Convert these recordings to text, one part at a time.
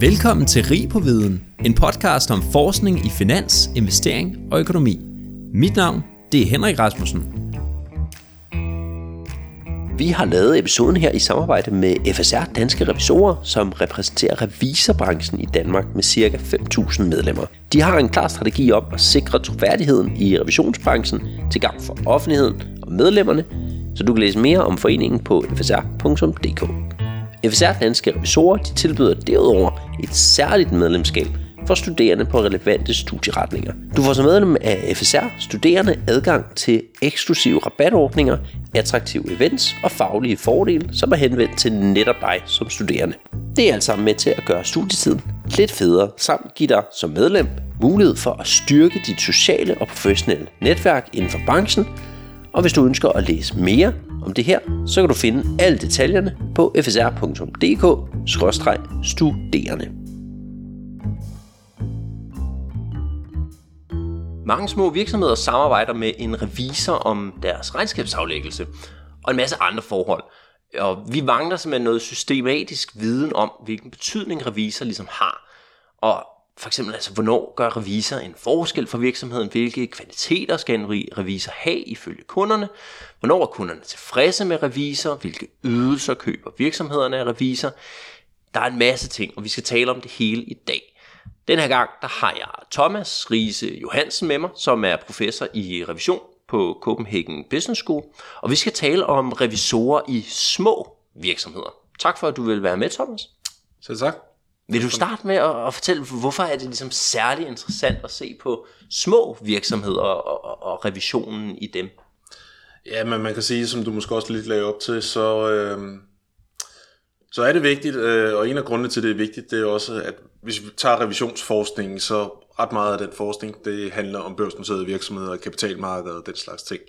Velkommen til Rig på Viden, en podcast om forskning i finans, investering og økonomi. Mit navn det er Henrik Rasmussen. Vi har lavet episoden her i samarbejde med FSR Danske Revisorer, som repræsenterer revisorbranchen i Danmark med ca. 5.000 medlemmer. De har en klar strategi om at sikre troværdigheden i revisionsbranchen til gavn for offentligheden og medlemmerne, så du kan læse mere om foreningen på fsr.dk. FSR Danske Revisorer de tilbyder derudover et særligt medlemskab for studerende på relevante studieretninger. Du får som medlem af FSR studerende adgang til eksklusive rabatordninger, attraktive events og faglige fordele, som er henvendt til netop dig som studerende. Det er alt sammen med til at gøre studietiden lidt federe, samt give dig som medlem mulighed for at styrke dit sociale og professionelle netværk inden for branchen. Og hvis du ønsker at læse mere om det her, så kan du finde alle detaljerne på fsr.dk-studerende. Mange små virksomheder samarbejder med en revisor om deres regnskabsaflæggelse og en masse andre forhold. Og vi mangler simpelthen noget systematisk viden om, hvilken betydning revisor ligesom har. Og for eksempel altså, hvornår gør revisor en forskel for virksomheden? Hvilke kvaliteter skal en revisor have ifølge kunderne? Hvornår er kunderne tilfredse med revisor? Hvilke ydelser køber virksomhederne af revisor? Der er en masse ting, og vi skal tale om det hele i dag. Den her gang der har jeg Thomas Riese Johansen med mig, som er professor i revision på Copenhagen Business School, og vi skal tale om revisorer i små virksomheder. Tak for, at du vil være med, Thomas. Selv tak. Vil du starte med at, at fortælle, hvorfor er det ligesom særlig interessant at se på små virksomheder og, og, og revisionen i dem? Ja, men man kan sige, som du måske også lidt lagde op til, så, øh, så er det vigtigt, øh, og en af grundene til, det er vigtigt, det er også, at hvis vi tager revisionsforskningen, så ret meget af den forskning, det handler om børsnoterede virksomheder, kapitalmarkeder og den slags ting.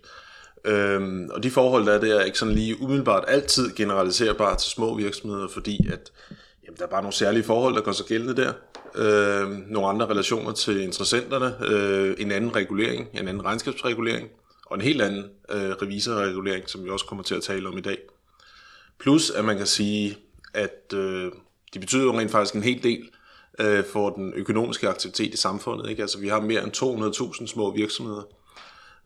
Øhm, og de forhold, der er der, er ikke sådan lige umiddelbart altid generaliserbare til små virksomheder, fordi at jamen, der er bare nogle særlige forhold, der går sig gældende der. Øh, nogle andre relationer til interessenterne, øh, en anden regulering, en anden regnskabsregulering, og en helt anden øh, revisorregulering, som vi også kommer til at tale om i dag. Plus, at man kan sige, at øh, de betyder jo rent faktisk en hel del øh, for den økonomiske aktivitet i samfundet. Ikke? Altså, vi har mere end 200.000 små virksomheder,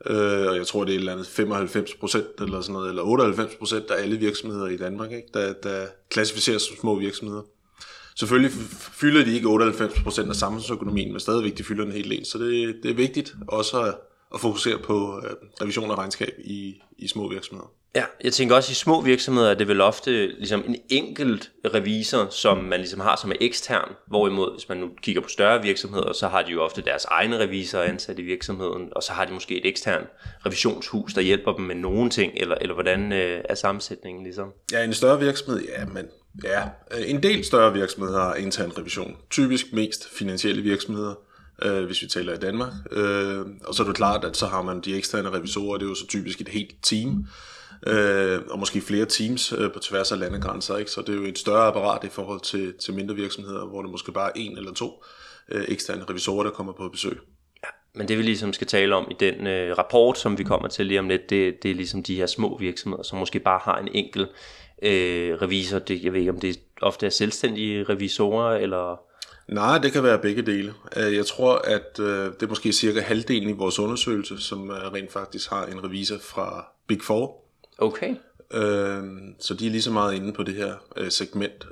øh, og jeg tror, det er et eller andet 95 procent eller sådan noget, eller 98 procent af alle virksomheder i Danmark, ikke? Der, der klassificeres som små virksomheder. Selvfølgelig fylder de ikke 98 procent af samfundsøkonomien, men stadigvæk de fylder en hel del, så det, det er vigtigt også at, at fokusere på øh, revision af regnskab i, i små virksomheder. Ja, jeg tænker også i små virksomheder, er det vel ofte ligesom en enkelt revisor, som man ligesom har som er ekstern. Hvorimod, hvis man nu kigger på større virksomheder, så har de jo ofte deres egne revisorer ansat i virksomheden, og så har de måske et ekstern revisionshus, der hjælper dem med nogle ting, eller, eller hvordan øh, er sammensætningen ligesom? Ja, en større virksomhed, ja, men ja, øh, en del større virksomheder har intern revision. Typisk mest finansielle virksomheder, øh, hvis vi taler i Danmark. Øh, og så er det klart, at så har man de eksterne revisorer, det er jo så typisk et helt team, øh, og måske flere teams øh, på tværs af landegrænser. Ikke? Så det er jo et større apparat i forhold til, til mindre virksomheder, hvor det måske bare er en eller to øh, eksterne revisorer, der kommer på besøg. Ja, men det vi ligesom skal tale om i den øh, rapport, som vi kommer til lige om lidt, det, det er ligesom de her små virksomheder, som måske bare har en enkelt øh, revisor. Det, jeg ved ikke, om det ofte er selvstændige revisorer, eller... Nej, det kan være begge dele. Øh, jeg tror, at øh, det er måske cirka halvdelen i vores undersøgelse, som øh, rent faktisk har en revisor fra Big Four, Okay. Så de er lige så meget inde på det her segment,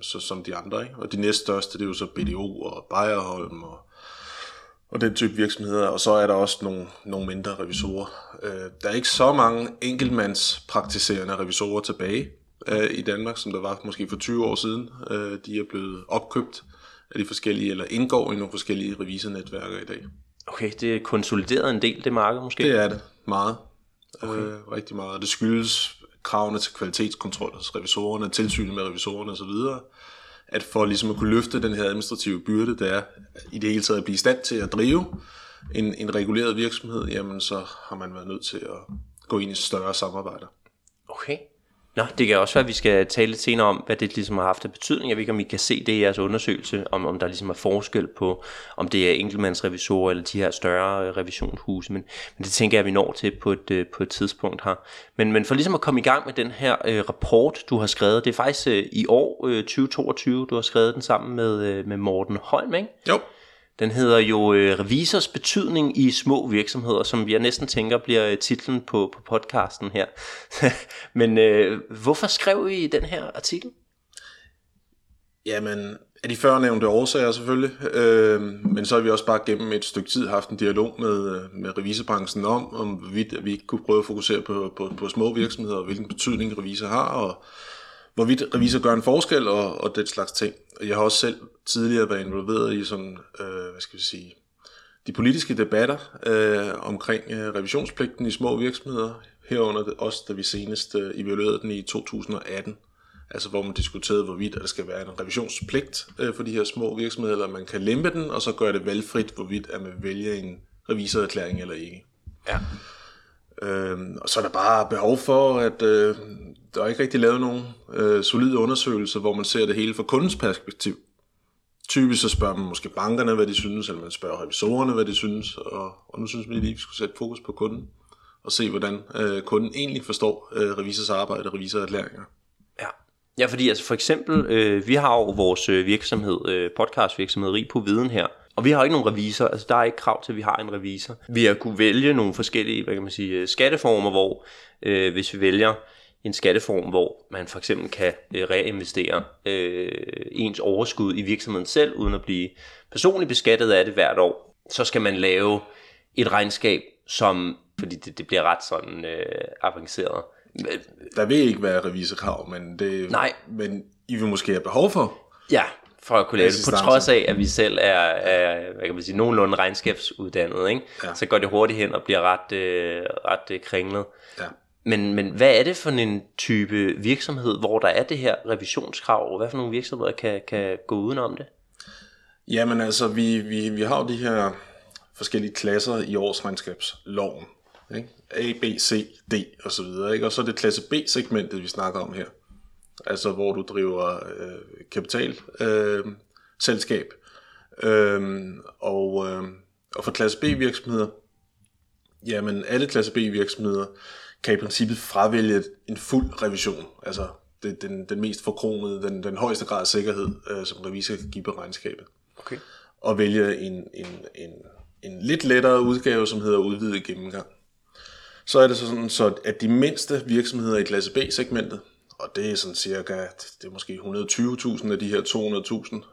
så, som de andre. Ikke? Og de næststørste, det er jo så BDO og Bayerholm og, og den type virksomheder. Og så er der også nogle, nogle mindre revisorer. Der er ikke så mange enkeltmandspraktiserende revisorer tilbage i Danmark, som der var måske for 20 år siden. De er blevet opkøbt af de forskellige, eller indgår i nogle forskellige revisornetværker i dag. Okay, det er konsolideret en del, det marked måske? Det er det, meget okay. øh, rigtig meget. Det skyldes kravene til kvalitetskontrol hos revisorerne, tilsynet med revisorerne osv., at for ligesom at kunne løfte den her administrative byrde, der er i det hele taget at blive i stand til at drive en, en reguleret virksomhed, jamen så har man været nødt til at gå ind i større samarbejder. Okay. Nå, det kan også være, at vi skal tale lidt senere om, hvad det ligesom har haft af betydning. Jeg ved ikke, om I kan se det i jeres undersøgelse, om, om der ligesom er forskel på, om det er enkeltmandsrevisorer eller de her større øh, revisionshuse, men, men det tænker jeg, at vi når til på et, øh, på et tidspunkt her. Men, men for ligesom at komme i gang med den her øh, rapport, du har skrevet, det er faktisk øh, i år øh, 2022, du har skrevet den sammen med, øh, med Morten Holm, ikke? Jo. Den hedder jo øh, Revisors betydning i små virksomheder, som jeg næsten tænker bliver øh, titlen på, på podcasten her. Men øh, hvorfor skrev I den her artikel? Jamen, af de førnævnte årsager selvfølgelig, øh, men så har vi også bare gennem et stykke tid haft en dialog med, øh, med revisorbranchen om, om vi, vi kunne prøve at fokusere på, på, på små virksomheder, og hvilken betydning revisor har, og hvorvidt revisor gør en forskel, og, og den slags ting. Jeg har også selv tidligere været involveret i sådan, øh, hvad skal vi sige, de politiske debatter øh, omkring øh, revisionspligten i små virksomheder, herunder også da vi senest øh, evaluerede den i 2018, altså hvor man diskuterede, hvorvidt der skal være en revisionspligt øh, for de her små virksomheder, eller man kan lempe den, og så gøre det valgfrit, hvorvidt at man vælger en revisorerklæring eller ikke. Ja. Øhm, og så er der bare behov for, at øh, der er ikke rigtig lavet nogen øh, solide undersøgelser, hvor man ser det hele fra kundens perspektiv. Typisk så spørger man måske bankerne, hvad de synes, eller man spørger revisorerne, hvad de synes, og, og nu synes vi lige, at vi skulle sætte fokus på kunden, og se, hvordan øh, kunden egentlig forstår øh, revisors arbejde og revisorerklæringer. Ja. Ja, fordi altså for eksempel, øh, vi har jo vores øh, virksomhed, øh, podcastvirksomhed, Rig på Viden her, og vi har ikke nogen revisor, altså der er ikke krav til, at vi har en revisor. Vi har kunne vælge nogle forskellige, hvad kan man sige, øh, skatteformer, hvor øh, hvis vi vælger en skatteform, hvor man for eksempel kan øh, reinvestere øh, ens overskud i virksomheden selv, uden at blive personligt beskattet af det hvert år, så skal man lave et regnskab, som, fordi det, det bliver ret sådan øh, avanceret. Der vil ikke være revisorkrav, men, det, Nej. men I vil måske have behov for. Ja, for at kunne lave det, på trods af, at vi selv er, er hvad kan man sige, nogenlunde regnskabsuddannet, ikke? Ja. så går det hurtigt hen og bliver ret, øh, ret øh, kringlet. Ja. Men, men hvad er det for en type virksomhed, hvor der er det her revisionskrav? Hvad for nogle virksomheder kan, kan gå udenom det? Jamen altså, vi, vi, vi har jo de her forskellige klasser i årsregnskabsloven. Ikke? A, B, C, D og så videre. Ikke? Og så er det klasse B-segmentet, vi snakker om her. Altså hvor du driver øh, kapital øh, selskab. Øh, og, øh, og for klasse B virksomheder, jamen alle klasse B virksomheder kan i princippet fravælge en fuld revision. Altså det, den, den mest forkromede, den, den højeste grad af sikkerhed, øh, som revisor kan give på regnskabet. Okay. Og vælge en, en, en, en lidt lettere udgave, som hedder udvidet gennemgang. Så er det sådan, så at de mindste virksomheder i klasse B-segmentet, og det er sådan cirka, det er måske 120.000 af de her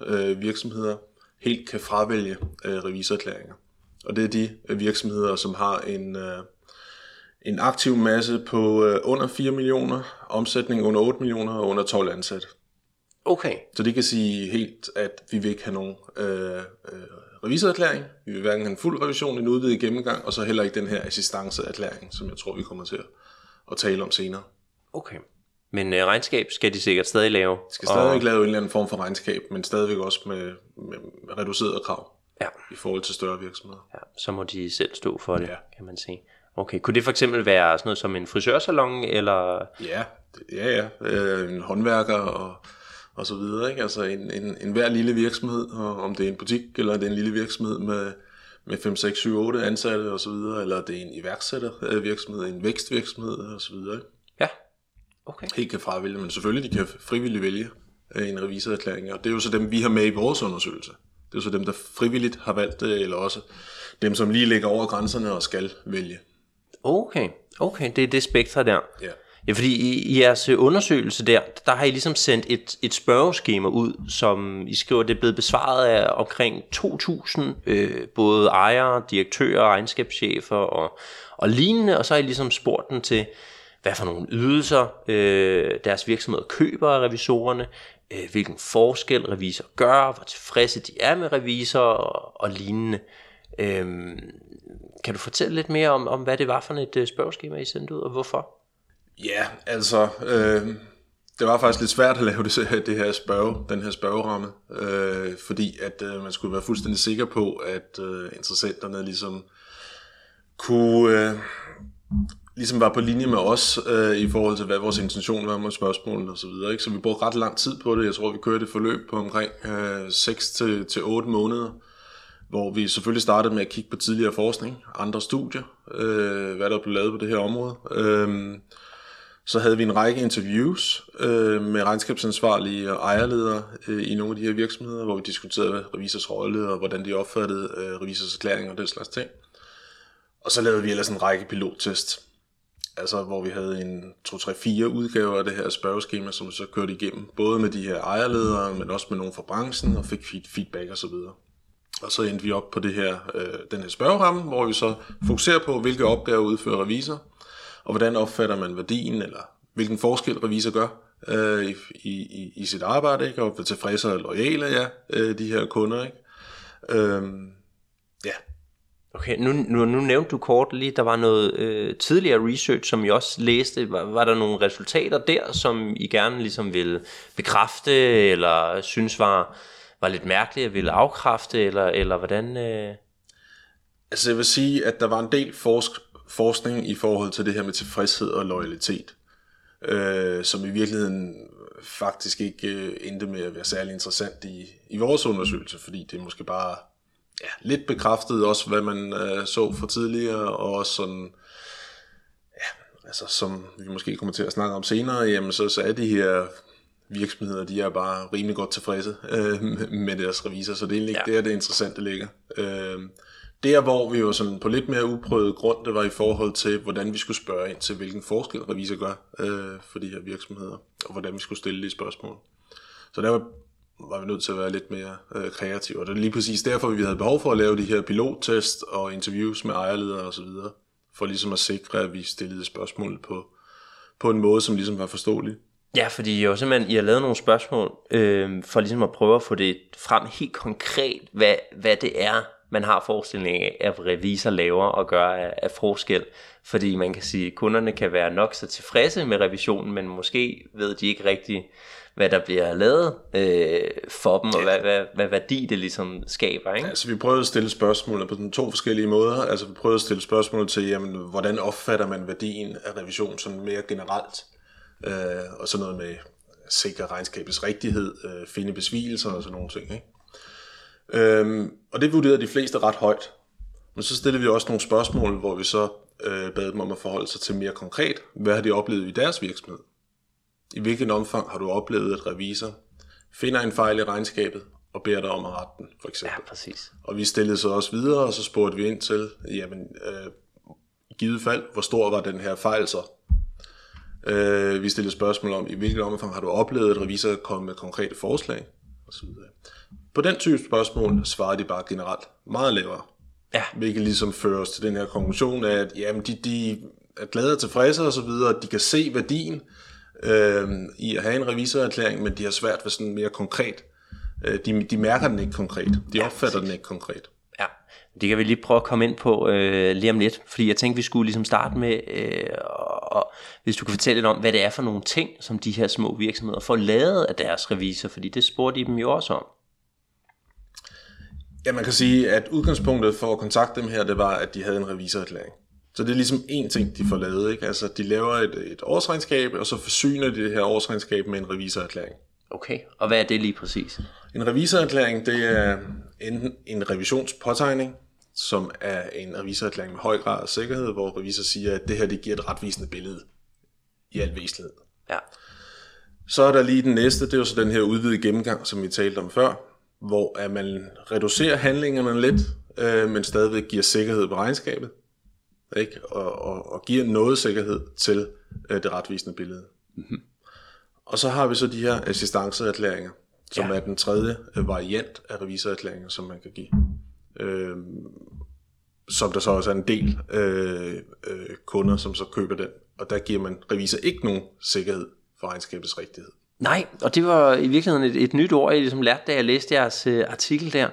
200.000 øh, virksomheder, helt kan fravælge øh, revisorerklæringer. Og det er de øh, virksomheder, som har en, øh, en aktiv masse på øh, under 4 millioner, omsætning under 8 millioner og under 12 ansatte. Okay. Så det kan sige helt, at vi vil ikke have nogen øh, øh, revisorerklæring. Vi vil hverken have en fuld revision, en udvidet gennemgang, og så heller ikke den her assistanceerklæring, som jeg tror, vi kommer til at, at tale om senere. Okay. Men øh, regnskab skal de sikkert stadig lave? De skal stadig og... lave en eller anden form for regnskab, men stadigvæk også med, med reduceret krav ja. i forhold til større virksomheder. Ja, så må de selv stå for det, ja. kan man sige. Okay, kunne det for eksempel være sådan noget som en frisørsalon, eller? Ja, ja, ja. Øh, en håndværker og, og så videre, ikke? Altså en, en, en hver lille virksomhed, og om det er en butik, eller det er en lille virksomhed med, med 5, 6, 7, 8 ansatte og så videre, eller det er en iværksættervirksomhed, en vækstvirksomhed og så videre, ikke? Ja, okay. Helt kan fravælge, men selvfølgelig de kan frivilligt vælge øh, en revisorerklæring, og det er jo så dem, vi har med i vores undersøgelse. Det er jo så dem, der frivilligt har valgt det, eller også dem, som lige ligger over grænserne og skal vælge. Okay, okay, det er det spektrum der. Ja. Ja, fordi i, i jeres undersøgelse der, der har I ligesom sendt et, et spørgeskema ud, som I skriver, det er blevet besvaret af omkring 2.000 øh, både ejere, direktører, regnskabschefer og, og lignende, og så har I ligesom spurgt dem til, hvad for nogle ydelser øh, deres virksomhed køber af revisorerne, øh, hvilken forskel revisor gør, hvor tilfredse de er med revisor og, og lignende. Øhm, kan du fortælle lidt mere om, om hvad det var for et øh, spørgeskema, I sendte ud, og hvorfor? Ja, altså, øh, det var faktisk lidt svært at lave det, det her spørge, den her spørgeramme, øh, fordi at øh, man skulle være fuldstændig sikker på, at øh, interessenterne ligesom kunne øh, ligesom var på linje med os øh, i forhold til, hvad vores intention var med spørgsmålene og så videre. Ikke? Så vi brugte ret lang tid på det. Jeg tror, vi kørte et forløb på omkring øh, 6 til, til 8 måneder, hvor vi selvfølgelig startede med at kigge på tidligere forskning, andre studier, øh, hvad der blev lavet på det her område. Øh, så havde vi en række interviews øh, med regnskabsansvarlige og ejerledere øh, i nogle af de her virksomheder, hvor vi diskuterede revisors rolle og hvordan de opfattede øh, revisors erklæringer og den slags ting. Og så lavede vi ellers en række pilottest, altså hvor vi havde en 2-3-4 udgaver af det her spørgeskema, som vi så kørte igennem, både med de her ejerledere, men også med nogen fra branchen, og fik feedback osv. Og, så endte vi op på det her, øh, den her spørgeramme, hvor vi så fokuserer på, hvilke opgaver udfører revisor, og hvordan opfatter man værdien, eller hvilken forskel revisor gør øh, i, i, i sit arbejde, ikke? og hvor tilfredse og lojale ja, øh, de her kunder. Ikke? Øh, ja, Okay, nu, nu, nu nævnte du kort lige, der var noget øh, tidligere research, som I også læste. Var, var der nogle resultater der, som I gerne ligesom ville bekræfte, eller synes var, var lidt mærkeligt at ville afkræfte, eller, eller hvordan? Øh... Altså jeg vil sige, at der var en del forsk- forskning i forhold til det her med tilfredshed og loyalitet, øh, som i virkeligheden faktisk ikke øh, endte med at være særlig interessant i, i vores undersøgelse, fordi det måske bare ja, lidt bekræftet også, hvad man øh, så for tidligere, og også sådan, ja, altså som vi måske kommer til at snakke om senere, jamen så, så er de her virksomheder, de er bare rimelig godt tilfredse øh, med deres revisor, så det er egentlig ikke ja. der, det interessante ligger. Øh, der, hvor vi jo sådan på lidt mere uprøvet grund, det var i forhold til, hvordan vi skulle spørge ind til, hvilken forskel revisor gør øh, for de her virksomheder, og hvordan vi skulle stille de spørgsmål. Så der var var vi nødt til at være lidt mere øh, kreative. Og det er lige præcis derfor, vi havde behov for at lave de her pilottest og interviews med ejerledere og så videre, for ligesom at sikre, at vi stillede spørgsmål på, på en måde, som ligesom var forståelig. Ja, fordi jo simpelthen, I har lavet nogle spørgsmål, øh, for ligesom at prøve at få det frem helt konkret, hvad, hvad det er, man har forestilling af, at revisor laver og gør af, af forskel. Fordi man kan sige, at kunderne kan være nok så tilfredse med revisionen, men måske ved de ikke rigtig, hvad der bliver lavet øh, for dem, og hvad, hvad, hvad værdi det ligesom skaber. Ikke? Altså vi prøvede at stille spørgsmål på den to forskellige måder. Altså vi prøvede at stille spørgsmål til, jamen, hvordan opfatter man værdien af revision sådan mere generelt, øh, og sådan noget med sikre regnskabets rigtighed, øh, finde besvigelser og sådan nogle ting. Ikke? Øhm, og det vurderede de fleste ret højt. Men så stillede vi også nogle spørgsmål, hvor vi så øh, bad dem om at forholde sig til mere konkret, hvad har de oplevet i deres virksomhed? I hvilken omfang har du oplevet, at revisor finder en fejl i regnskabet og beder dig om at rette den, for eksempel. Ja, præcis. Og vi stillede så også videre, og så spurgte vi ind til, jamen, øh, i givet fald, hvor stor var den her fejl så? Øh, vi stillede spørgsmål om, i hvilket omfang har du oplevet, at revisor kom med konkrete forslag, osv. På den type spørgsmål svarede de bare generelt meget lavere. Ja. Hvilket ligesom fører os til den her konklusion af, at jamen, de, de er glade og tilfredse og så videre, de kan se værdien, øh, i at have en revisorerklæring, men de har svært ved sådan mere konkret. Øh, de, de mærker den ikke konkret. De opfatter den ikke konkret. Det kan vi lige prøve at komme ind på øh, lige om lidt, fordi jeg tænkte, vi skulle ligesom starte med, øh, og, hvis du kan fortælle lidt om, hvad det er for nogle ting, som de her små virksomheder får lavet af deres revisor, fordi det spurgte de dem jo også om. Ja, man kan sige, at udgangspunktet for at kontakte dem her, det var, at de havde en revisorerklæring. Så det er ligesom en ting, de får lavet. Ikke? Altså, de laver et, et årsregnskab, og så forsyner de det her årsregnskab med en revisorerklæring. Okay, og hvad er det lige præcis? En revisorerklæring, det er enten en revisionspåtegning, som er en revisorerklæring med høj grad af sikkerhed, hvor revisor siger, at det her det giver et retvisende billede i al væsentlighed. Ja. Så er der lige den næste, det er jo så den her udvidede gennemgang, som vi talte om før, hvor at man reducerer handlingerne lidt, øh, men stadigvæk giver sikkerhed på regnskabet ikke? Og, og, og giver noget sikkerhed til øh, det retvisende billede. Mm-hmm. Og så har vi så de her assistanceerklæringer, som ja. er den tredje øh, variant af revisorerklæringer, som man kan give. Øh, som der så også er en del øh, øh, kunder, som så køber den. Og der giver man revisor ikke nogen sikkerhed for regnskabets rigtighed. Nej, og det var i virkeligheden et, et nyt ord, jeg ligesom lærte, da jeg læste jeres øh, artikel der.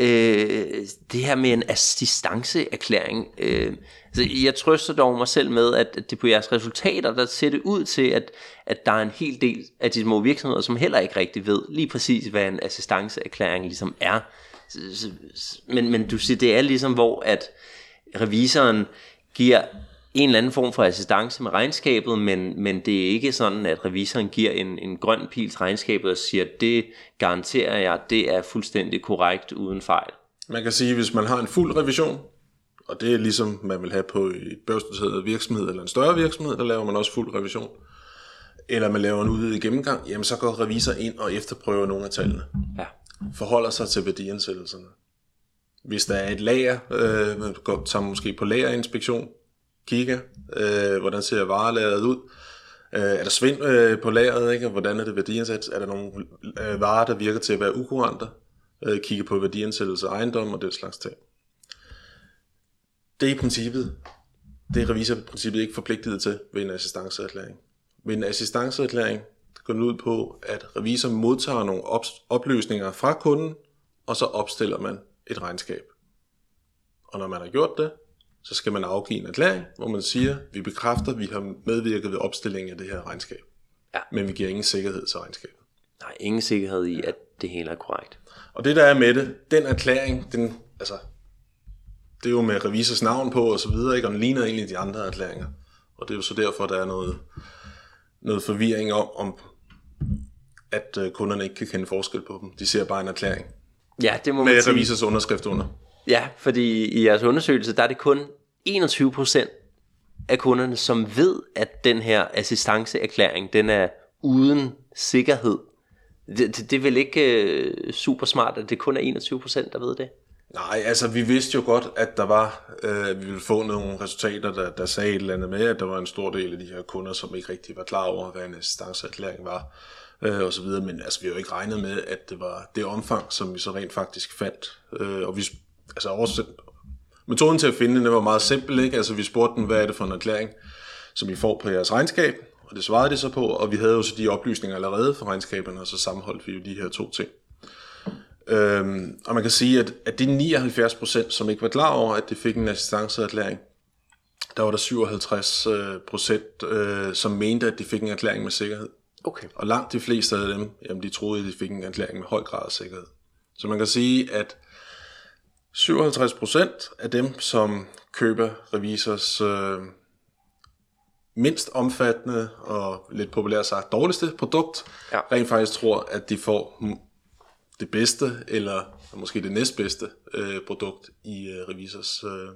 Øh, det her med en assistanceerklæring. Øh, altså, jeg trøster dog mig selv med, at det på jeres resultater, der ser det ud til, at, at der er en hel del af de små virksomheder, som heller ikke rigtig ved lige præcis, hvad en assistanceerklæring ligesom er. Men, men du siger, det er ligesom, hvor at revisoren giver en eller anden form for assistance med regnskabet, men, men det er ikke sådan, at revisoren giver en, en grøn pil til regnskabet og siger, det garanterer jeg, det er fuldstændig korrekt uden fejl. Man kan sige, at hvis man har en fuld revision, og det er ligesom man vil have på et børsnoteret virksomhed eller en større virksomhed, der laver man også fuld revision, eller man laver en udvidet gennemgang, jamen så går revisor ind og efterprøver nogle af tallene. Ja. Forholder sig til værdiansættelserne. Hvis der er et lager, øh, man går, tager måske på lagerinspektion, kigger, øh, hvordan ser varelageret ud, øh, er der svind øh, på lageret, ikke? hvordan er det værdiansat, er der nogle øh, varer, der virker til at være ukurante, øh, kigger på værdiansættelse af ejendom og den slags ting. Det er i princippet, det er revisor i princippet ikke forpligtet til ved en assistanceerklæring. Ved en assistanceerklæring går det ud på, at revisor modtager nogle oplysninger fra kunden, og så opstiller man et regnskab. Og når man har gjort det, så skal man afgive en erklæring, hvor man siger, vi bekræfter, at vi har medvirket ved opstillingen af det her regnskab. Ja. Men vi giver ingen sikkerhed til regnskabet. Nej, ingen sikkerhed i, at det hele er korrekt. Og det der er med det, den erklæring, den, altså, det er jo med revisors navn på og så videre, ikke? og den ligner egentlig de andre erklæringer. Og det er jo så derfor, der er noget, noget forvirring om, om at øh, kunderne ikke kan kende forskel på dem. De ser bare en erklæring. Ja, det må man Med sige. revisors underskrift under. Ja, fordi i jeres undersøgelse, der er det kun 21% af kunderne, som ved, at den her assistanceerklæring, den er uden sikkerhed. Det, det, det er vel ikke øh, super smart, at det kun er 21%, der ved det? Nej, altså vi vidste jo godt, at der var, øh, vi ville få nogle resultater, der, der sagde et eller andet med, at der var en stor del af de her kunder, som ikke rigtig var klar over, hvad en assistanceerklæring var, øh, og så videre. Men altså, vi har jo ikke regnet med, at det var det omfang, som vi så rent faktisk fandt. Øh, og vi, altså oversæt, metoden til at finde det var meget simpel, ikke? Altså vi spurgte dem, hvad er det for en erklæring, som I får på jeres regnskab, og det svarede de så på, og vi havde jo så de oplysninger allerede fra regnskaberne, og så sammenholdt vi jo de her to ting. Øhm, og man kan sige, at, at de 79%, som ikke var klar over, at de fik en assistanceerklæring, der var der 57 øh, procent, øh, som mente, at de fik en erklæring med sikkerhed. Okay. Og langt de fleste af dem, jamen de troede, at de fik en erklæring med høj grad af sikkerhed. Så man kan sige, at 57 procent af dem, som køber revisors øh, mindst omfattende og lidt populært sagt dårligste produkt, Ja. rent faktisk tror, at de får det bedste, eller måske det næstbedste øh, produkt i øh, revisors øh,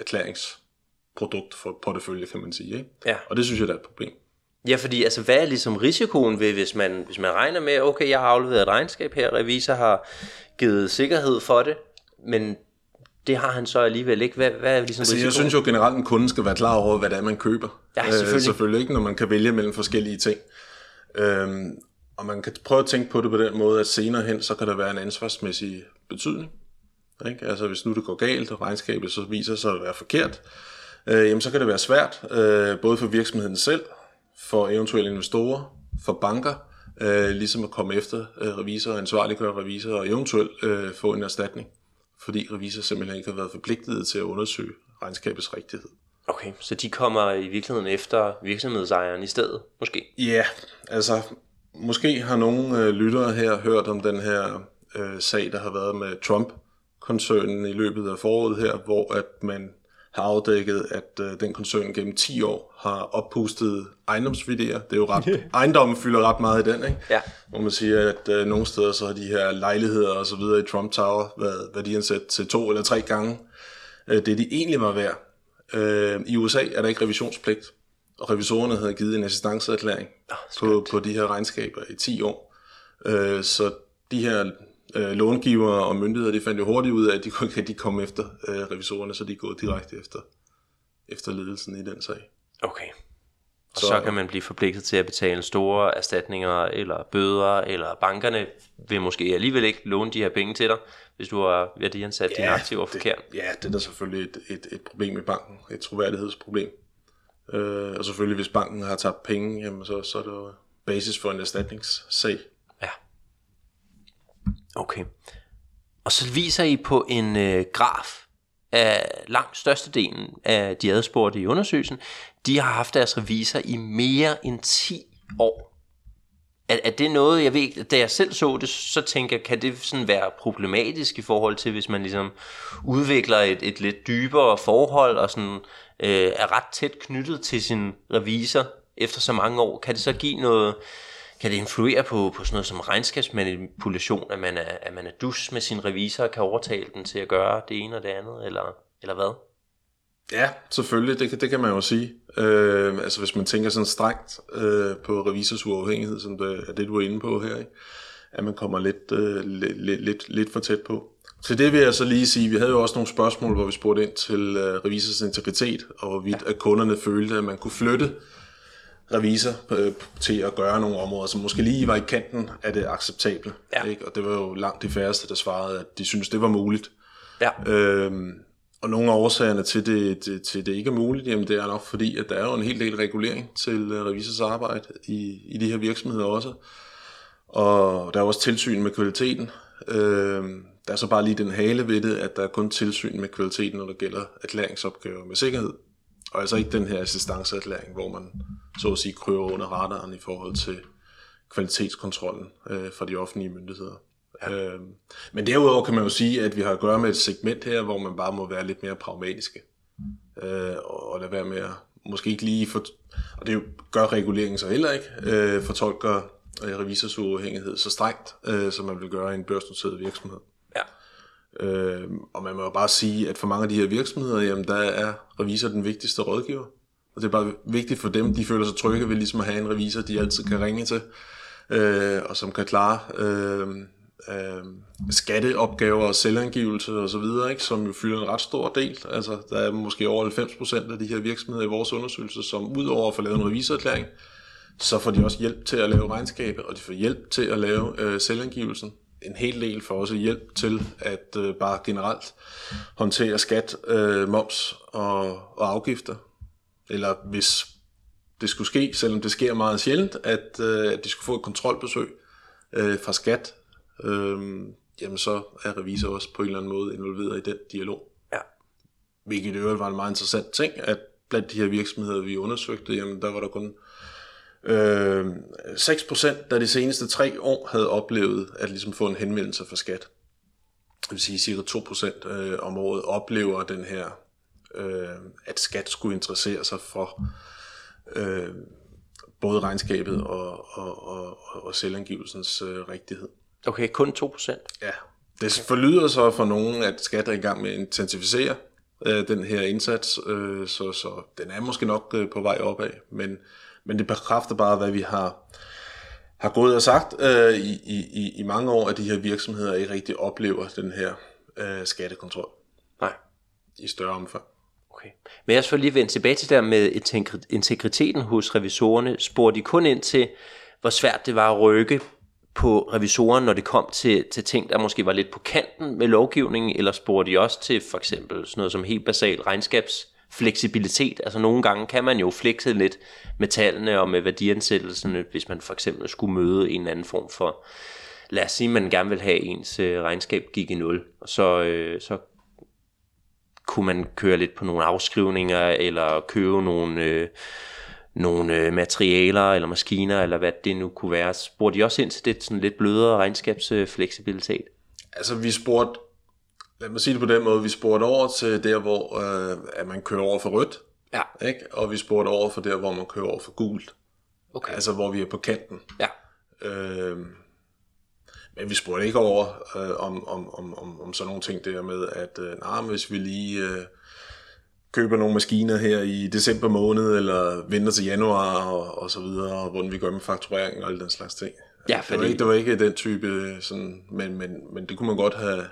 erklæringsprodukt for portefølje, kan man sige. Ikke? Ja. Og det synes jeg, der er et problem. Ja, fordi altså, hvad er ligesom risikoen ved, hvis man, hvis man regner med, okay, jeg har afleveret et regnskab her, revisor har givet sikkerhed for det, men det har han så alligevel ikke. Hvad, hvad er ligesom Altså, risikoen? jeg synes jo generelt, at en kunde skal være klar over, hvad det er, man køber. Ja, selvfølgelig. Øh, selvfølgelig ikke, når man kan vælge mellem forskellige ting. Øhm, og man kan prøve at tænke på det på den måde, at senere hen, så kan der være en ansvarsmæssig betydning. Ikke? Altså hvis nu det går galt, og regnskabet så viser sig at være forkert, øh, jamen så kan det være svært, øh, både for virksomheden selv, for eventuelle investorer, for banker, øh, ligesom at komme efter øh, revisor, ansvarliggøre revisor og eventuelt øh, få en erstatning, fordi revisor simpelthen ikke har været forpligtet til at undersøge regnskabets rigtighed. Okay, så de kommer i virkeligheden efter virksomhedsejeren i stedet, måske? Ja, altså måske har nogle øh, lyttere her hørt om den her øh, sag, der har været med Trump-koncernen i løbet af foråret her, hvor at man har afdækket, at øh, den koncern gennem 10 år har oppustet ejendomsvideer. Det er jo ret, ejendommen fylder ret meget i den, ikke? Ja. Hvor man siger, at øh, nogle steder så har de her lejligheder og så videre i Trump Tower været værdiansat til to eller tre gange øh, det, de egentlig var værd. Øh, I USA er der ikke revisionspligt, og revisorerne havde givet en assistanceerklæring på, på de her regnskaber i 10 år. Øh, så de her øh, långivere og myndigheder, de fandt jo hurtigt ud af, at de kunne ikke rigtig komme efter øh, revisorerne, så de er gået direkte efter, efter ledelsen i den sag. Okay. Og så, Så- kan man blive forpligtet til at betale store erstatninger eller bøder, eller bankerne vil måske alligevel ikke låne de her penge til dig, hvis du har værdiansat dine aktiver forkert. Det, ja, det er da selvfølgelig et, et, et problem i banken, et troværdighedsproblem. Øh, og selvfølgelig, hvis banken har tabt penge, jamen så, så er det jo basis for en erstatningssag. Okay. Og så viser I på en øh, graf, af langt størstedelen af de adspurgte i undersøgelsen, de har haft deres revisor i mere end 10 år. Er, er det noget, jeg ved, da jeg selv så det, så tænker jeg, kan det sådan være problematisk i forhold til, hvis man ligesom udvikler et, et lidt dybere forhold, og sådan, øh, er ret tæt knyttet til sin revisor efter så mange år, kan det så give noget, kan det influere på, på sådan noget som regnskabsmanipulation, at man er, at man er dus med sin revisor og kan overtale den til at gøre det ene og det andet, eller, eller hvad? Ja, selvfølgelig, det, det kan man jo sige. Øh, altså hvis man tænker sådan strengt øh, på revisors uafhængighed, som det er det, du er inde på her, ikke? at man kommer lidt, øh, lidt, lidt, lidt for tæt på. Til det vil jeg så lige sige, vi havde jo også nogle spørgsmål, hvor vi spurgte ind til øh, revisors integritet, og hvorvidt ja. at kunderne følte, at man kunne flytte revisor øh, til at gøre nogle områder, som måske lige var i kanten af det acceptable. Ja. Ikke? Og det var jo langt de færreste, der svarede, at de synes det var muligt. Ja. Øhm, og nogle af årsagerne til det, det, til det ikke er muligt, jamen det er nok fordi, at der er jo en hel del regulering til øh, revisors arbejde i, i de her virksomheder også. Og der er også tilsyn med kvaliteten. Øhm, der er så bare lige den hale ved det, at der er kun tilsyn med kvaliteten, når der gælder erklæringsopgaver med sikkerhed. Og altså ikke den her assistanceerklæring, hvor man så at sige kryber under radaren i forhold til kvalitetskontrollen øh, fra de offentlige myndigheder. Ja. Øh, men derudover kan man jo sige, at vi har at gøre med et segment her, hvor man bare må være lidt mere pragmatiske. Øh, og lade være med at måske ikke lige for, og det gør reguleringen så heller ikke, øh, fortolker øh, revisors uafhængighed så strengt, øh, som man vil gøre i en børsnoteret virksomhed. Øh, og man må jo bare sige, at for mange af de her virksomheder, jamen der er revisor den vigtigste rådgiver. Og det er bare vigtigt for dem, de føler sig trygge ved ligesom at have en revisor, de altid kan ringe til, øh, og som kan klare øh, øh, skatteopgaver og selvangivelse og så videre, ikke, som jo fylder en ret stor del. Altså, der er måske over 90% af de her virksomheder i vores undersøgelse, som udover at få lavet en revisorerklæring, så får de også hjælp til at lave regnskabet, og de får hjælp til at lave øh, selvangivelsen en hel del for os hjælp til at øh, bare generelt håndtere skat, øh, moms og, og afgifter. Eller hvis det skulle ske, selvom det sker meget sjældent, at, øh, at de skulle få et kontrolbesøg øh, fra skat, øh, jamen så er revisor også på en eller anden måde involveret i den dialog. Ja. Hvilket i øvrigt var en meget interessant ting, at blandt de her virksomheder, vi undersøgte, jamen der var der kun Øh, 6% der de seneste tre år havde oplevet at ligesom få en henvendelse fra skat. Det vil sige, cirka 2% øh, om året oplever den her, øh, at skat skulle interessere sig for øh, både regnskabet og, og, og, og selvangivelsens øh, rigtighed. Okay, kun 2%? Ja. Det forlyder så for nogen, at skat er i gang med at intensificere øh, den her indsats, øh, så, så den er måske nok øh, på vej opad, men men det bekræfter bare, hvad vi har, har gået og sagt øh, i, i, i mange år, at de her virksomheder ikke rigtig oplever den her øh, skattekontrol. Nej. I større omfang. Okay. Men jeg skal lige vende tilbage til der med integriteten hos revisorerne. Spurgte de kun ind til, hvor svært det var at rykke på revisoren, når det kom til, til ting, der måske var lidt på kanten med lovgivningen, eller spurgte de også til for eksempel sådan noget som helt basalt regnskabs fleksibilitet. Altså nogle gange kan man jo flekse lidt med tallene og med værdiansættelserne, hvis man for eksempel skulle møde en eller anden form for, lad os sige, man gerne vil have ens øh, regnskab gik i nul, og så, øh, så kunne man køre lidt på nogle afskrivninger, eller købe nogle, øh, nogle øh, materialer, eller maskiner, eller hvad det nu kunne være. Spurgte de også ind til det sådan lidt blødere regnskabsfleksibilitet? Altså vi spurgte lad mig sige det på den måde, vi spurgte over til der, hvor øh, at man kører over for rødt, ja. ikke? og vi spurgte over for der, hvor man kører over for gult. Okay. Altså, hvor vi er på kanten. Ja. Øh, men vi spurgte ikke over øh, om, om, om, om, om sådan nogle ting der med, at øh, nej, hvis vi lige øh, køber nogle maskiner her i december måned, eller venter til januar, og, og så videre, og hvordan vi gør med fakturering og alle den slags ting. Ja, fordi... det, var ikke, det var ikke den type, sådan, men, men, men det kunne man godt have,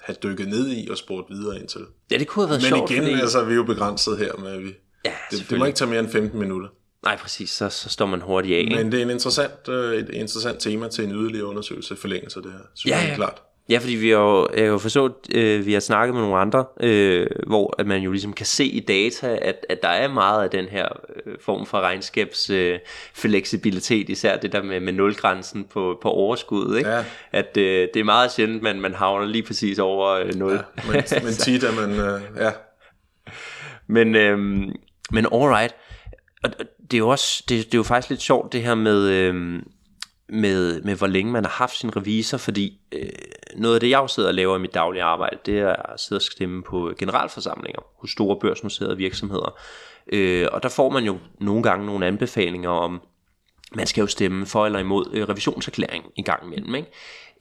have dykket ned i og spurgt videre ind til. Ja, det kunne have været Men sjovt. Men igen, fordi... altså, vi er jo begrænset her med, at vi... Ja, det, det må ikke tage mere end 15 minutter. Nej, præcis, så, så står man hurtigt af. Men det er en interessant, øh, et interessant tema til en yderligere undersøgelse forlængelse, det her, synes ja, ja. klart. Ja, fordi vi har jo, jeg har forstået, øh, vi har snakket med nogle andre, øh, hvor at man jo ligesom kan se i data, at, at der er meget af den her øh, form for regnskabs øh, fleksibilitet, især det der med, med nulgrænsen på, på overskuddet. Ikke? Ja. At øh, det er meget sjældent, man, man havner lige præcis over øh, nul. Ja, men, men tit er man, øh, ja. Men, øh, men alright, og det er jo også, det, det er jo faktisk lidt sjovt det her med... Øh, med, med hvor længe man har haft sin revisor, fordi øh, noget af det, jeg også sidder og laver i mit daglige arbejde, det er at sidde og stemme på generalforsamlinger hos store børsnoterede virksomheder. Øh, og der får man jo nogle gange nogle anbefalinger om, man skal jo stemme for eller imod øh, revisionserklæring en gang imellem, ikke?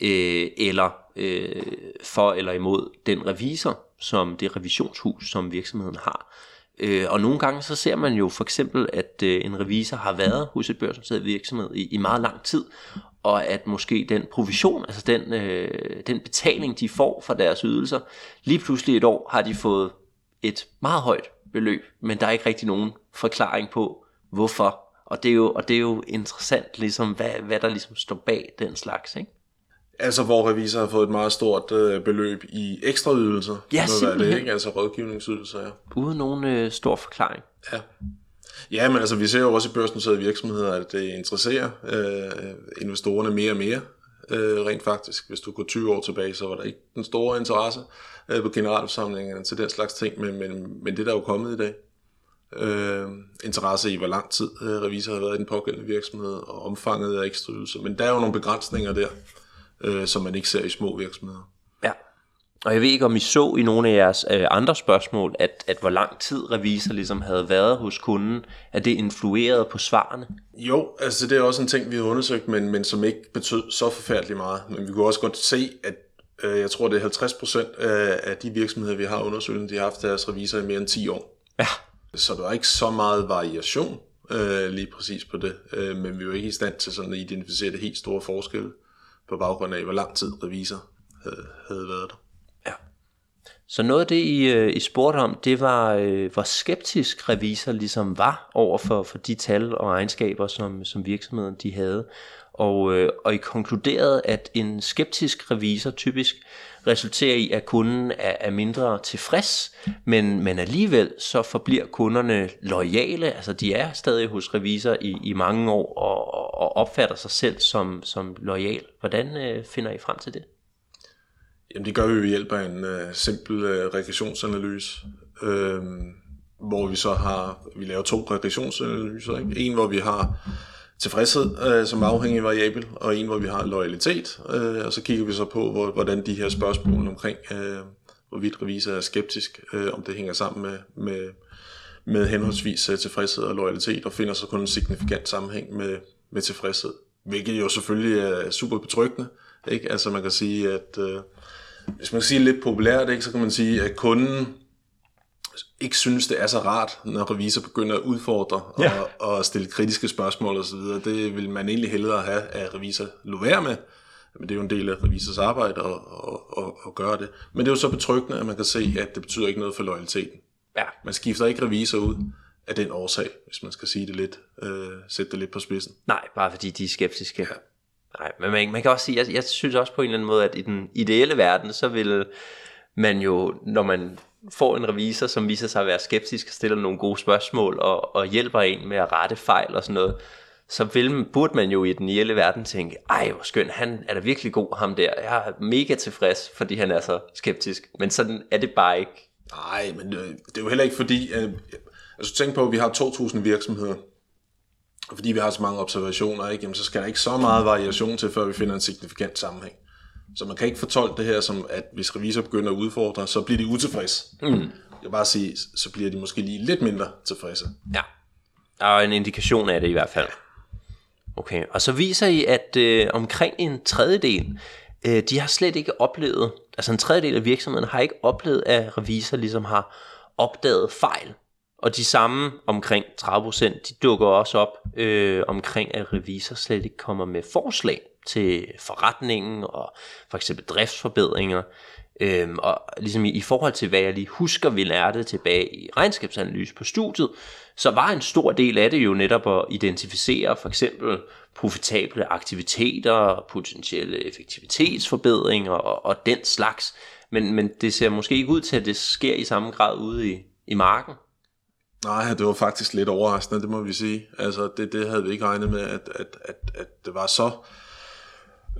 Øh, eller øh, for eller imod den revisor, som det revisionshus, som virksomheden har. Øh, og nogle gange så ser man jo for eksempel, at øh, en revisor har været hos et børsnoteret virksomhed i, i meget lang tid, og at måske den provision, altså den, øh, den betaling, de får for deres ydelser, lige pludselig et år har de fået et meget højt beløb, men der er ikke rigtig nogen forklaring på, hvorfor. Og det er jo, og det er jo interessant, ligesom, hvad, hvad der ligesom står bag den slags, ikke? Altså hvor revisor har fået et meget stort øh, beløb i ekstra ydelser. Ja, simpelthen. Det, ikke? Altså rådgivningsydelser, ja. Uden nogen øh, stor forklaring. Ja. Ja, men altså vi ser jo også i børsnoterede virksomheder, at det interesserer øh, investorerne mere og mere, øh, rent faktisk. Hvis du går 20 år tilbage, så var der ikke den store interesse øh, på generalforsamlingerne til den slags ting, men, men, men det der er jo kommet i dag. Øh, interesse i, hvor lang tid øh, revisor har været i den pågældende virksomhed, og omfanget af ekstra ydelser. Men der er jo nogle begrænsninger der, øh, som man ikke ser i små virksomheder. Ja, og jeg ved ikke, om I så i nogle af jeres øh, andre spørgsmål, at, at hvor lang tid revisor ligesom havde været hos kunden, at det influerede på svarene? Jo, altså det er også en ting, vi har undersøgt, men, men som ikke betød så forfærdeligt meget. Men vi kunne også godt se, at øh, jeg tror, det er 50 procent af, af de virksomheder, vi har undersøgt, de har haft deres revisor i mere end 10 år. Ja. Så der er ikke så meget variation øh, lige præcis på det, øh, men vi er jo ikke i stand til sådan at identificere det helt store forskel på baggrund af, hvor lang tid revisor havde, havde været der. Ja. Så noget af det, I, øh, I spurgte om, det var, øh, hvor skeptisk revisor ligesom var over for, for de tal og egenskaber, som, som virksomheden de havde. Og, øh, og I konkluderede, at en skeptisk revisor typisk resulterer i, at kunden er, er mindre tilfreds, men, men alligevel så forbliver kunderne lojale, altså de er stadig hos revisor i, i mange år og, og opfatter sig selv som, som lojal. Hvordan øh, finder I frem til det? Jamen det gør vi ved hjælp af en øh, simpel øh, regressionsanalyse, øh, hvor vi så har, vi laver to regressionsanalyser, ikke? en hvor vi har tilfredshed øh, som afhængig variabel, og en, hvor vi har loyalitet. Øh, og så kigger vi så på, hvor, hvordan de her spørgsmål omkring, øh, hvorvidt revisor er skeptisk, øh, om det hænger sammen med, med, med henholdsvis øh, tilfredshed og loyalitet, og finder så kun en signifikant sammenhæng med, med tilfredshed. Hvilket jo selvfølgelig er super betryggende. Ikke? Altså man kan sige, at øh, hvis man kan sige lidt populært, ikke, så kan man sige, at kunden ikke synes, det er så rart, når revisor begynder at udfordre ja. og, og stille kritiske spørgsmål osv. Det vil man egentlig hellere have, at revisor lå være med. Men det er jo en del af revisors arbejde at, at, at, at gøre det. Men det er jo så betryggende, at man kan se, at det betyder ikke noget for loyaliteten. Ja. Man skifter ikke revisor ud af den årsag, hvis man skal sige det lidt, øh, sætte det lidt på spidsen. Nej, bare fordi de er skeptiske. Ja. Nej, men man, man kan også sige, jeg, jeg synes også på en eller anden måde, at i den ideelle verden, så vil man jo, når man får en revisor, som viser sig at være skeptisk og stiller nogle gode spørgsmål og, og hjælper en med at rette fejl og sådan noget, så vil, burde man jo i den ideelle verden tænke, ej hvor skøn, han er da virkelig god ham der, jeg er mega tilfreds, fordi han er så skeptisk, men sådan er det bare ikke. Nej, men det, det er jo heller ikke fordi, øh, altså tænk på, at vi har 2.000 virksomheder, og fordi vi har så mange observationer, ikke, jamen, så skal der ikke så meget variation til, før vi finder en signifikant sammenhæng. Så man kan ikke fortolke det her som, at hvis revisor begynder at udfordre, så bliver de utilfredse. Mm. Jeg bare sige, så bliver de måske lige lidt mindre tilfredse. Ja, der er en indikation af det i hvert fald. Okay, og så viser I, at øh, omkring en tredjedel, øh, de har slet ikke oplevet, altså en tredjedel af virksomhederne har ikke oplevet, at revisor ligesom har opdaget fejl. Og de samme omkring 30%, de dukker også op øh, omkring, at revisor slet ikke kommer med forslag til forretningen og for eksempel driftsforbedringer. Øhm, og ligesom i, i forhold til, hvad jeg lige husker, vi lærte tilbage i regnskabsanalyse på studiet, så var en stor del af det jo netop at identificere for eksempel profitable aktiviteter, potentielle effektivitetsforbedringer og, og den slags. Men, men det ser måske ikke ud til, at det sker i samme grad ude i, i marken. Nej, det var faktisk lidt overraskende, det må vi sige. Altså, det, det havde vi ikke regnet med, at, at, at, at det var så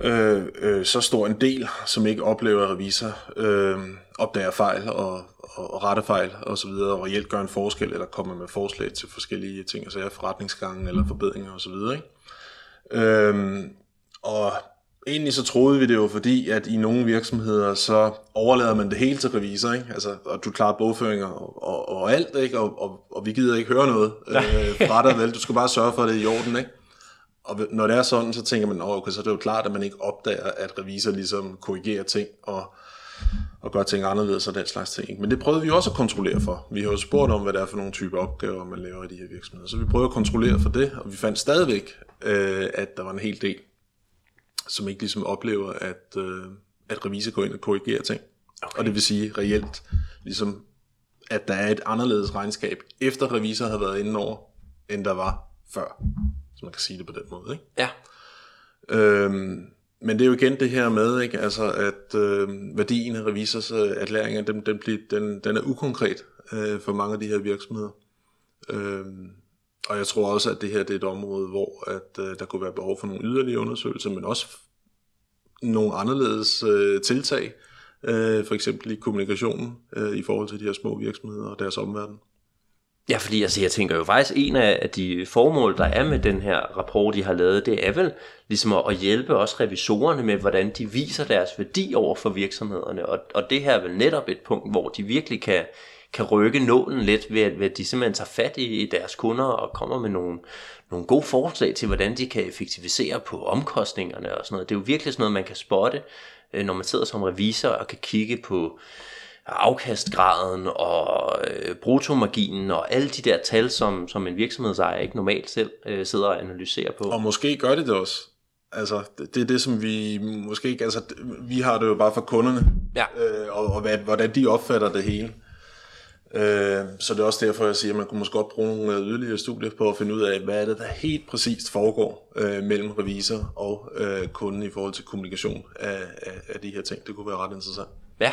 øh, øh, så stor en del, som ikke oplever, at revisor øh, opdager fejl og, og, og rette fejl og så videre, og reelt gør en forskel, eller kommer med forslag til forskellige ting, altså forretningsgange eller forbedringer og så videre. Ikke? Øh, og egentlig så troede vi det jo, fordi at i nogle virksomheder, så overlader man det hele til revisor, ikke? Altså, og du klarer bogføringer og, og, og alt, ikke? Og, og, og, vi gider ikke høre noget øh, fra dig, vel? Du skal bare sørge for, at det er i orden, ikke? Og når det er sådan, så tænker man, okay, så er det jo klart, at man ikke opdager, at revisor ligesom korrigerer ting og, og gør ting anderledes og den slags ting. Men det prøvede vi også at kontrollere for. Vi har jo spurgt om, hvad det er for nogle typer opgaver, man laver i de her virksomheder. Så vi prøvede at kontrollere for det, og vi fandt stadigvæk, øh, at der var en hel del, som ikke ligesom oplever, at, øh, at revisor går ind og korrigerer ting. Okay. Og det vil sige reelt, ligesom, at der er et anderledes regnskab, efter revisor har været inde over, end der var før. Så man kan sige det på den måde. Ikke? Ja. Øhm, men det er jo igen det her med, ikke? Altså, at øh, værdien af revisors øh, erklæringer, den, den, bliver, den, den er ukonkret øh, for mange af de her virksomheder. Øhm, og jeg tror også, at det her det er et område, hvor at, øh, der kunne være behov for nogle yderligere undersøgelser, men også nogle anderledes øh, tiltag, øh, for eksempel i kommunikationen øh, i forhold til de her små virksomheder og deres omverden. Ja, fordi altså, jeg tænker jo faktisk, en af de formål, der er med den her rapport, de har lavet, det er vel ligesom at hjælpe også revisorerne med, hvordan de viser deres værdi over for virksomhederne. Og, og det her er vel netop et punkt, hvor de virkelig kan, kan rykke nålen lidt ved at, ved at de simpelthen tager fat i, i deres kunder og kommer med nogle, nogle gode forslag til, hvordan de kan effektivisere på omkostningerne og sådan noget. Det er jo virkelig sådan noget, man kan spotte, øh, når man sidder som revisor og kan kigge på afkastgraden og øh, brutomarginen og alle de der tal, som, som en virksomhedsejer ikke normalt selv øh, sidder og analyserer på. Og måske gør det det også. Altså, det, det er det, som vi måske ikke... Altså, vi har det jo bare for kunderne, ja. øh, og, og hvad, hvordan de opfatter det hele. Øh, så det er også derfor, jeg siger, at man kunne måske godt bruge nogle yderligere studier på at finde ud af, hvad er det, der helt præcist foregår øh, mellem revisor og øh, kunden i forhold til kommunikation af, af, af de her ting. Det kunne være ret interessant. Ja,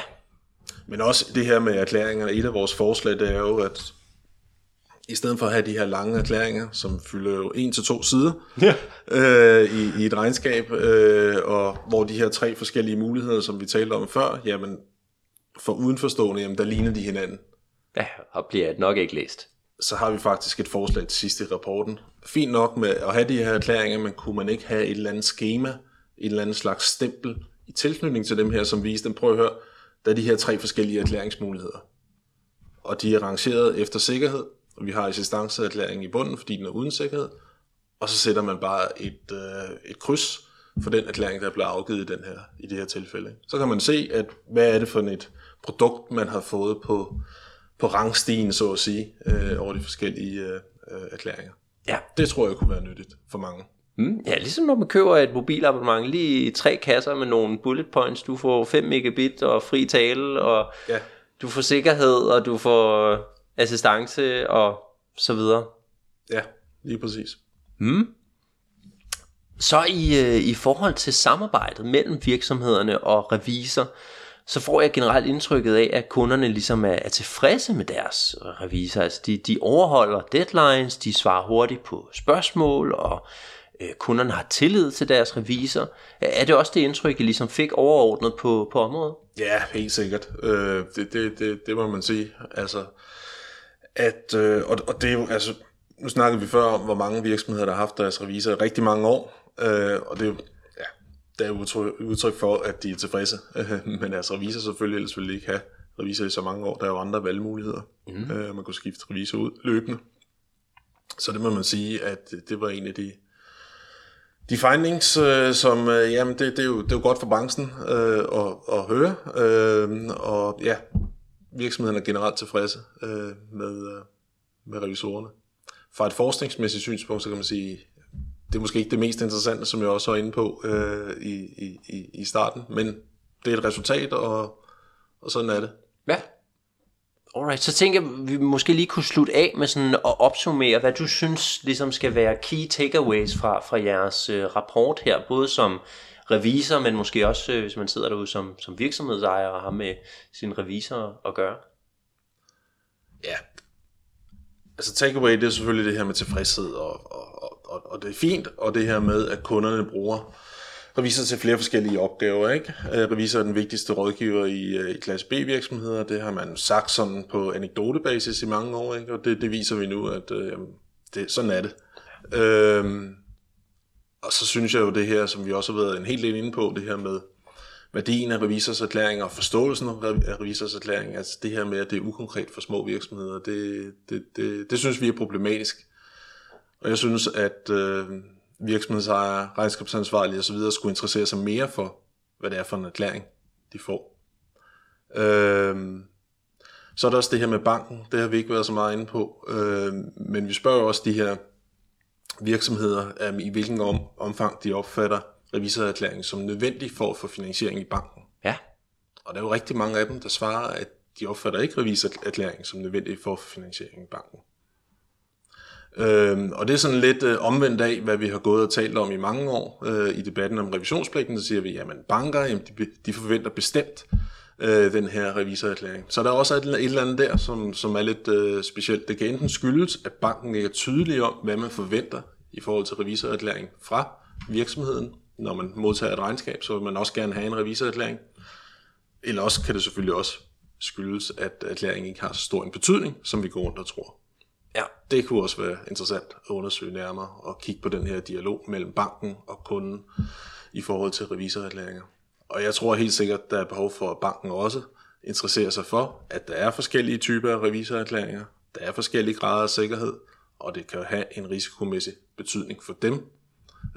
men også det her med erklæringerne. Et af vores forslag, det er jo, at i stedet for at have de her lange erklæringer, som fylder jo en til to sider ja. øh, i, i et regnskab, øh, og hvor de her tre forskellige muligheder, som vi talte om før, jamen for udenforstående, jamen der ligner de hinanden. Ja, og bliver nok ikke læst. Så har vi faktisk et forslag til sidst i rapporten. Fint nok med at have de her erklæringer, men kunne man ikke have et eller andet schema, et eller andet slags stempel i tilknytning til dem her, som viste dem, prøv at høre, der er de her tre forskellige erklæringsmuligheder. Og de er rangeret efter sikkerhed, og vi har assistanceerklæringen i bunden, fordi den er uden sikkerhed. Og så sætter man bare et, øh, et kryds for den erklæring, der bliver afgivet i, den her, i det her tilfælde. Så kan man se, at hvad er det for et produkt, man har fået på, på rangstigen, så at sige, øh, over de forskellige øh, erklæringer. Ja. Det tror jeg kunne være nyttigt for mange. Mm, ja, ligesom når man køber et mobilabonnement, lige tre kasser med nogle bullet points, du får 5 megabit og fri tale, og ja. du får sikkerhed, og du får assistance, og så videre. Ja, lige præcis. Mm. Så i, øh, i forhold til samarbejdet mellem virksomhederne og revisor, så får jeg generelt indtrykket af, at kunderne ligesom er, er tilfredse med deres revisor. Altså de, de overholder deadlines, de svarer hurtigt på spørgsmål, og øh, kunderne har tillid til deres revisor. Er det også det indtryk, I ligesom fik overordnet på, på området? Ja, helt sikkert. Øh, det, det, det, det må man sige. Altså, at, øh, og, og det er jo, altså, nu snakkede vi før om, hvor mange virksomheder, der har haft deres revisor i rigtig mange år, øh, og det er jo, ja, det er udtryk, udtryk for, at de er tilfredse, men deres revisor selvfølgelig, ellers ville de ikke have revisor i så mange år. Der er jo andre valgmuligheder. Mm. Øh, man kunne skifte revisor ud løbende. Så det må man sige, at det var en af de de findings, øh, som, øh, jamen det, det, er jo, det er jo godt for branchen øh, at, at høre, øh, og ja, virksomheden er generelt tilfredse øh, med, øh, med revisorerne. Fra et forskningsmæssigt synspunkt, så kan man sige, det er måske ikke det mest interessante, som jeg også var inde på øh, i, i, i starten, men det er et resultat, og, og sådan er det. Ja. Alright, så tænker jeg, vi måske lige kunne slutte af med sådan at opsummere, hvad du synes ligesom skal være key takeaways fra, fra jeres øh, rapport her, både som revisor, men måske også, øh, hvis man sidder derude som, som virksomhedsejer og har med sin revisor at gøre. Ja, altså takeaway, det er selvfølgelig det her med tilfredshed, og, og, og, og det er fint, og det her med, at kunderne bruger revisor til flere forskellige opgaver. Ikke? Øh, revisor er den vigtigste rådgiver i, øh, i klasse B-virksomheder. Det har man sagt sådan på anekdotebasis i mange år, ikke? og det, det viser vi nu, at øh, det, sådan er det. Øhm, og så synes jeg jo det her, som vi også har været en hel del inde på, det her med værdien af revisorserklæringer og forståelsen af revisorserklæringer, altså det her med, at det er ukonkret for små virksomheder, det, det, det, det synes vi er problematisk. Og jeg synes, at øh, virksomhedsejere, regnskabsansvarlige osv. skulle interessere sig mere for, hvad det er for en erklæring, de får. Øh, så er der også det her med banken, det har vi ikke været så meget inde på, øh, men vi spørger også de her virksomheder, øh, i hvilken om, omfang de opfatter revisorerklæringen som nødvendig for at få finansiering i banken. Ja. Og der er jo rigtig mange af dem, der svarer, at de opfatter ikke revisorerklæringen som nødvendig for at få finansiering i banken. Øhm, og det er sådan lidt øh, omvendt af, hvad vi har gået og talt om i mange år øh, i debatten om revisionspligten. Så siger vi, at banker jamen, de, de forventer bestemt øh, den her revisorerklæring. Så der er også et, et eller andet der, som, som er lidt øh, specielt. Det kan enten skyldes, at banken ikke er tydelig om, hvad man forventer i forhold til revisorerklæring fra virksomheden. Når man modtager et regnskab, så vil man også gerne have en revisorerklæring. Eller også kan det selvfølgelig også skyldes, at erklæringen ikke har så stor en betydning, som vi går rundt og tror. Ja, det kunne også være interessant at undersøge nærmere og kigge på den her dialog mellem banken og kunden i forhold til revisorerklæringer. Og jeg tror helt sikkert, der er behov for, at banken også interesserer sig for, at der er forskellige typer af revisorerklæringer, der er forskellige grader af sikkerhed, og det kan have en risikomæssig betydning for dem,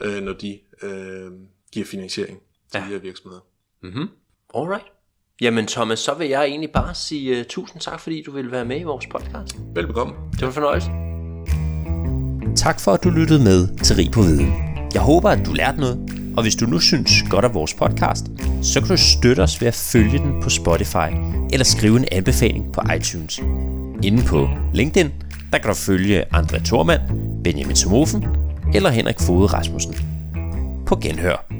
øh, når de øh, giver finansiering til ja. de her virksomheder. Mm-hmm. Alright. Jamen Thomas, så vil jeg egentlig bare sige uh, tusind tak, fordi du ville være med i vores podcast. Velbekomme. Det var en fornøjelse. Tak for, at du lyttede med til Rig på Viden. Jeg håber, at du lærte noget, og hvis du nu synes godt af vores podcast, så kan du støtte os ved at følge den på Spotify eller skrive en anbefaling på iTunes. Inde på LinkedIn, der kan du følge André Thormand, Benjamin Somofen eller Henrik Fode Rasmussen. På genhør.